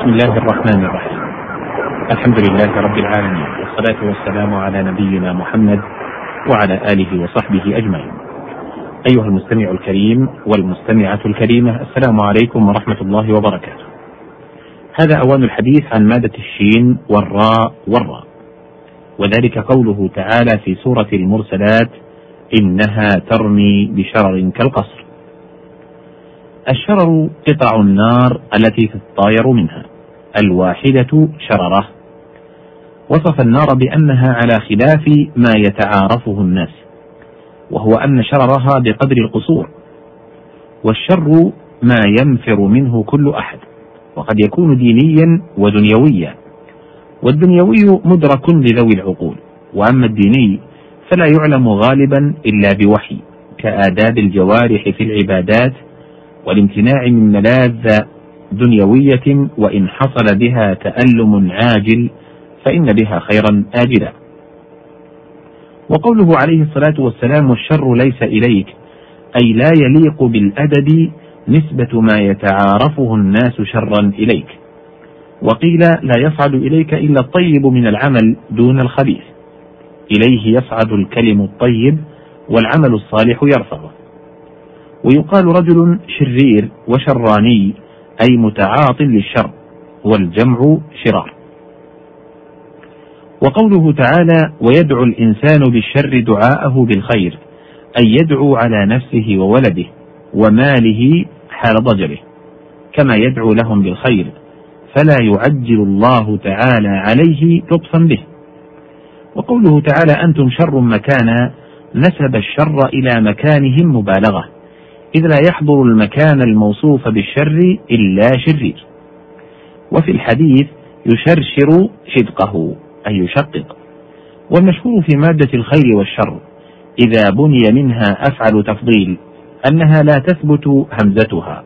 بسم الله الرحمن الرحيم. الحمد لله رب العالمين والصلاة والسلام على نبينا محمد وعلى آله وصحبه أجمعين. أيها المستمع الكريم والمستمعة الكريمة السلام عليكم ورحمة الله وبركاته. هذا أوان الحديث عن مادة الشين والراء والراء. وذلك قوله تعالى في سورة المرسلات إنها ترمي بشرر كالقصر. الشرر قطع النار التي تطاير منها. الواحدة شررة. وصف النار بأنها على خلاف ما يتعارفه الناس وهو أن شررها بقدر القصور. والشر ما ينفر منه كل أحد وقد يكون دينيا ودنيويا. والدنيوي مدرك لذوي العقول وأما الديني فلا يعلم غالبا إلا بوحي كآداب الجوارح في العبادات والامتناع من ملاذ دنيوية وإن حصل بها تألم عاجل فإن بها خيرا آجلا. وقوله عليه الصلاة والسلام والشر ليس إليك أي لا يليق بالأدب نسبة ما يتعارفه الناس شرا إليك. وقيل لا يصعد إليك إلا الطيب من العمل دون الخبيث. إليه يصعد الكلم الطيب والعمل الصالح يرفعه. ويقال رجل شرير وشراني أي متعاط للشر والجمع شرار. وقوله تعالى ويدعو الإنسان بالشر دعاءه بالخير أي يدعو على نفسه وولده وماله حال ضجره كما يدعو لهم بالخير فلا يعجل الله تعالى عليه لطفا به. وقوله تعالى أنتم شر مكانا نسب الشر إلى مكانهم مبالغة. إذ لا يحضر المكان الموصوف بالشر إلا شرير. وفي الحديث يشرشر شدقه أي يشقق. والمشهور في مادة الخير والشر إذا بني منها أفعل تفضيل أنها لا تثبت همزتها.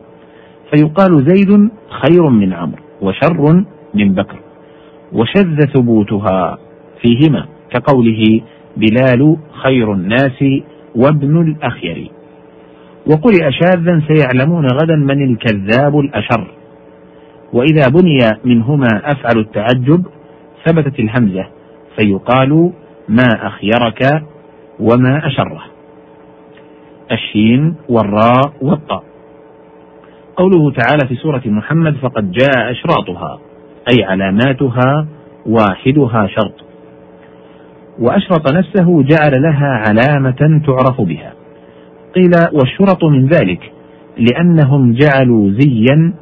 فيقال زيد خير من عمرو وشر من بكر. وشذ ثبوتها فيهما كقوله بلال خير الناس وابن الأخير. وقرئ شاذا سيعلمون غدا من الكذاب الأشر. وإذا بني منهما أفعل التعجب ثبتت الهمزة فيقال ما أخيرك وما أشره. الشين والراء والطاء. قوله تعالى في سورة محمد فقد جاء أشراطها أي علاماتها واحدها شرط. وأشرط نفسه جعل لها علامة تعرف بها. قيل والشرط من ذلك لأنهم جعلوا زيا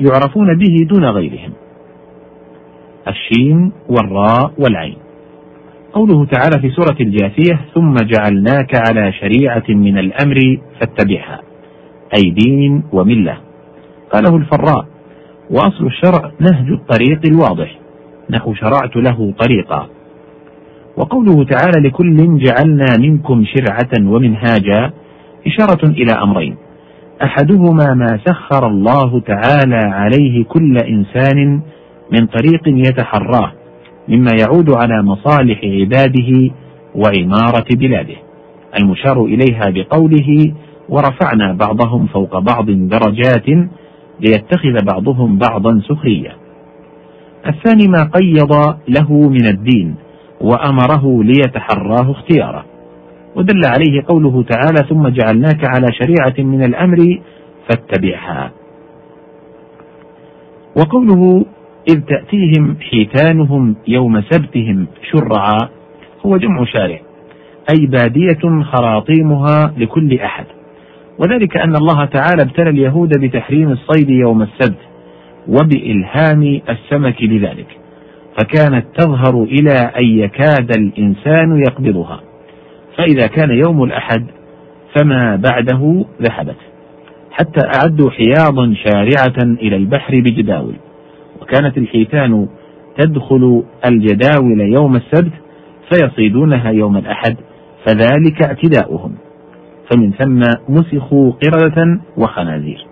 يعرفون به دون غيرهم. الشين والراء والعين. قوله تعالى في سورة الجاثية ثم جعلناك على شريعة من الأمر فاتبعها أي دين وملة. قاله الفراء وأصل الشرع نهج الطريق الواضح نحو شرعت له طريقا. وقوله تعالى لكل جعلنا منكم شرعة ومنهاجا إشارة إلى أمرين. أحدهما ما سخر الله تعالى عليه كل إنسان من طريق يتحراه مما يعود على مصالح عباده وعمارة بلاده. المشار إليها بقوله ورفعنا بعضهم فوق بعض درجات ليتخذ بعضهم بعضا سخريا الثاني ما قيض له من الدين وأمره ليتحراه اختياره. ودل عليه قوله تعالى ثم جعلناك على شريعة من الأمر فاتبعها. وقوله إذ تأتيهم حيتانهم يوم سبتهم شرعا هو جمع شارع أي بادية خراطيمها لكل أحد. وذلك أن الله تعالى ابتلى اليهود بتحريم الصيد يوم السبت وبإلهام السمك لذلك فكانت تظهر إلى أن يكاد الإنسان يقبضها. فإذا كان يوم الأحد فما بعده ذهبت حتى أعدوا حياضا شارعة إلى البحر بجداول وكانت الحيتان تدخل الجداول يوم السبت فيصيدونها يوم الأحد فذلك اعتداؤهم فمن ثم مسخوا قردة وخنازير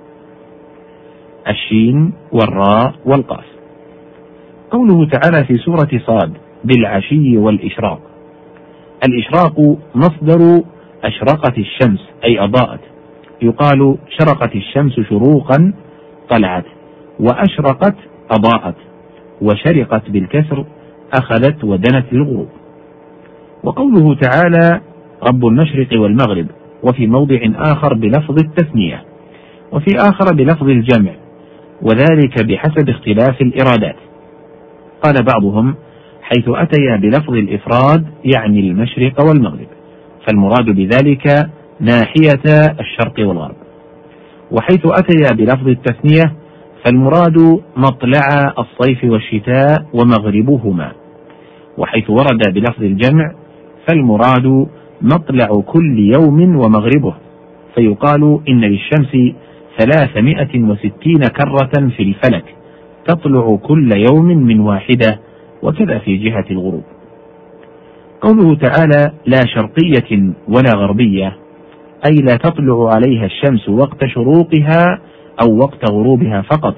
الشين والراء والقاف. قوله تعالى في سورة صاد بالعشي والإشراق الإشراق مصدر أشرقت الشمس أي أضاءت. يقال شرقت الشمس شروقا طلعت وأشرقت أضاءت وشرقت بالكسر أخذت ودنت للغروب. وقوله تعالى رب المشرق والمغرب وفي موضع آخر بلفظ التثنية وفي آخر بلفظ الجمع وذلك بحسب اختلاف الإرادات. قال بعضهم حيث أتيا بلفظ الإفراد يعني المشرق والمغرب فالمراد بذلك ناحية الشرق والغرب. وحيث أتيا بلفظ التثنية فالمراد مطلع الصيف والشتاء ومغربهما. وحيث ورد بلفظ الجمع فالمراد مطلع كل يوم ومغربه. فيقال إن للشمس ثلاثمائة وستين كرة في الفلك تطلع كل يوم من واحدة وكذا في جهة الغروب. قوله تعالى لا شرقية ولا غربية أي لا تطلع عليها الشمس وقت شروقها أو وقت غروبها فقط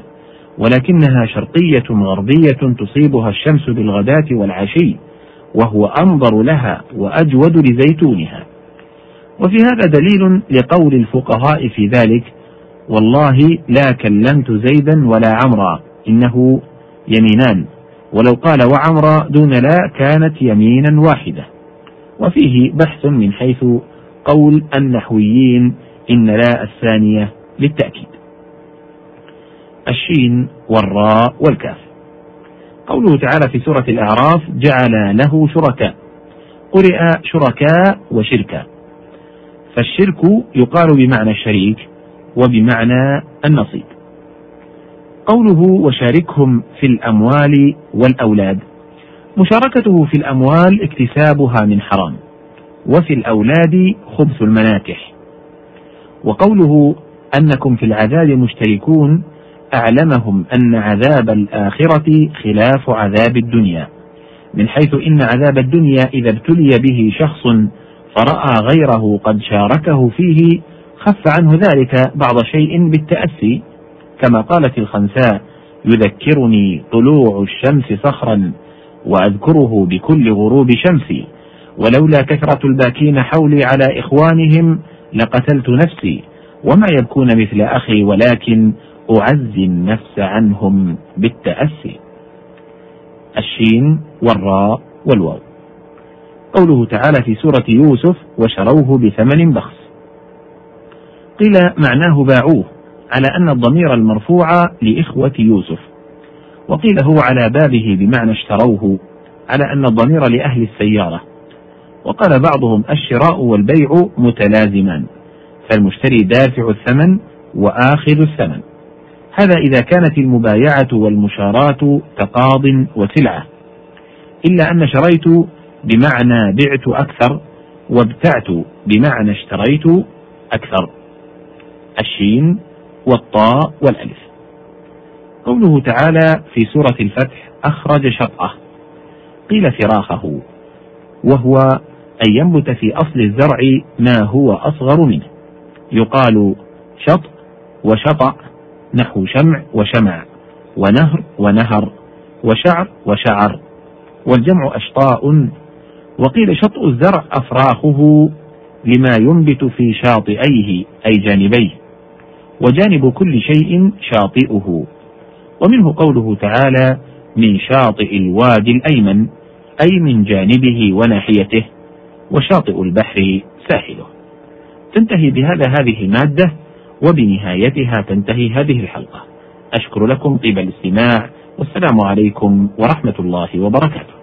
ولكنها شرقية غربية تصيبها الشمس بالغداة والعشي وهو أنظر لها وأجود لزيتونها. وفي هذا دليل لقول الفقهاء في ذلك والله لا كلمت زيدا ولا عمرا إنه يمينان. ولو قال وعمرا دون لا كانت يمينا واحدة. وفيه بحث من حيث قول النحويين إن لا الثانية للتأكيد. الشين والراء والكاف. قوله تعالى في سورة الأعراف جعل له شركاء. قرئ شركاء وشركا فالشرك يقال بمعنى الشريك وبمعنى النصيب. قوله وشاركهم في الأموال والأولاد. مشاركته في الأموال اكتسابها من حرام وفي الأولاد خبث المناكح. وقوله أنكم في العذاب مشتركون أعلمهم أن عذاب الآخرة خلاف عذاب الدنيا من حيث إن عذاب الدنيا إذا ابتلي به شخص فرأى غيره قد شاركه فيه خف عنه ذلك بعض شيء بالتأسي. كما قالت الخنساء يذكرني طلوع الشمس صخرا وأذكره بكل غروب شمسي. ولولا كثرة الباكين حولي على إخوانهم لقتلت نفسي. وما يبكون مثل أخي ولكن أعزي النفس عنهم بالتأسي. الشين والراء والواو. قوله تعالى في سورة يوسف وشروه بثمن بخس قيل معناه باعوه على أن الضمير المرفوع لإخوة يوسف. وقيل هو على بابه بمعنى اشتروه على أن الضمير لأهل السيارة. وقال بعضهم الشراء والبيع متلازمان فالمشتري دافع الثمن وآخذ الثمن. هذا إذا كانت المبايعة والمشاراة تقاض وسلعة. إلا أن شريت بمعنى بعت أكثر وابتعت بمعنى اشتريت أكثر. الشين والطاء والألف. قوله تعالى في سورة الفتح أخرج شطأه. قيل فراخه. وهو أن ينبت في أصل الزرع ما هو أصغر منه. يقال شط وشطأ نحو شمع وشمع ونهر ونهر وشعر وشعر. والجمع أشطاء. وقيل شطء الزرع أفراخه لما ينبت في شاطئيه أي جانبيه. وجانب كل شيء شاطئه. ومنه قوله تعالى من شاطئ الوادي الأيمن أي من جانبه وناحيته وشاطئ البحر ساحله. تنتهي بهذا هذه المادة وبنهايتها تنتهي هذه الحلقة. أشكر لكم طيب الاستماع والسلام عليكم ورحمة الله وبركاته.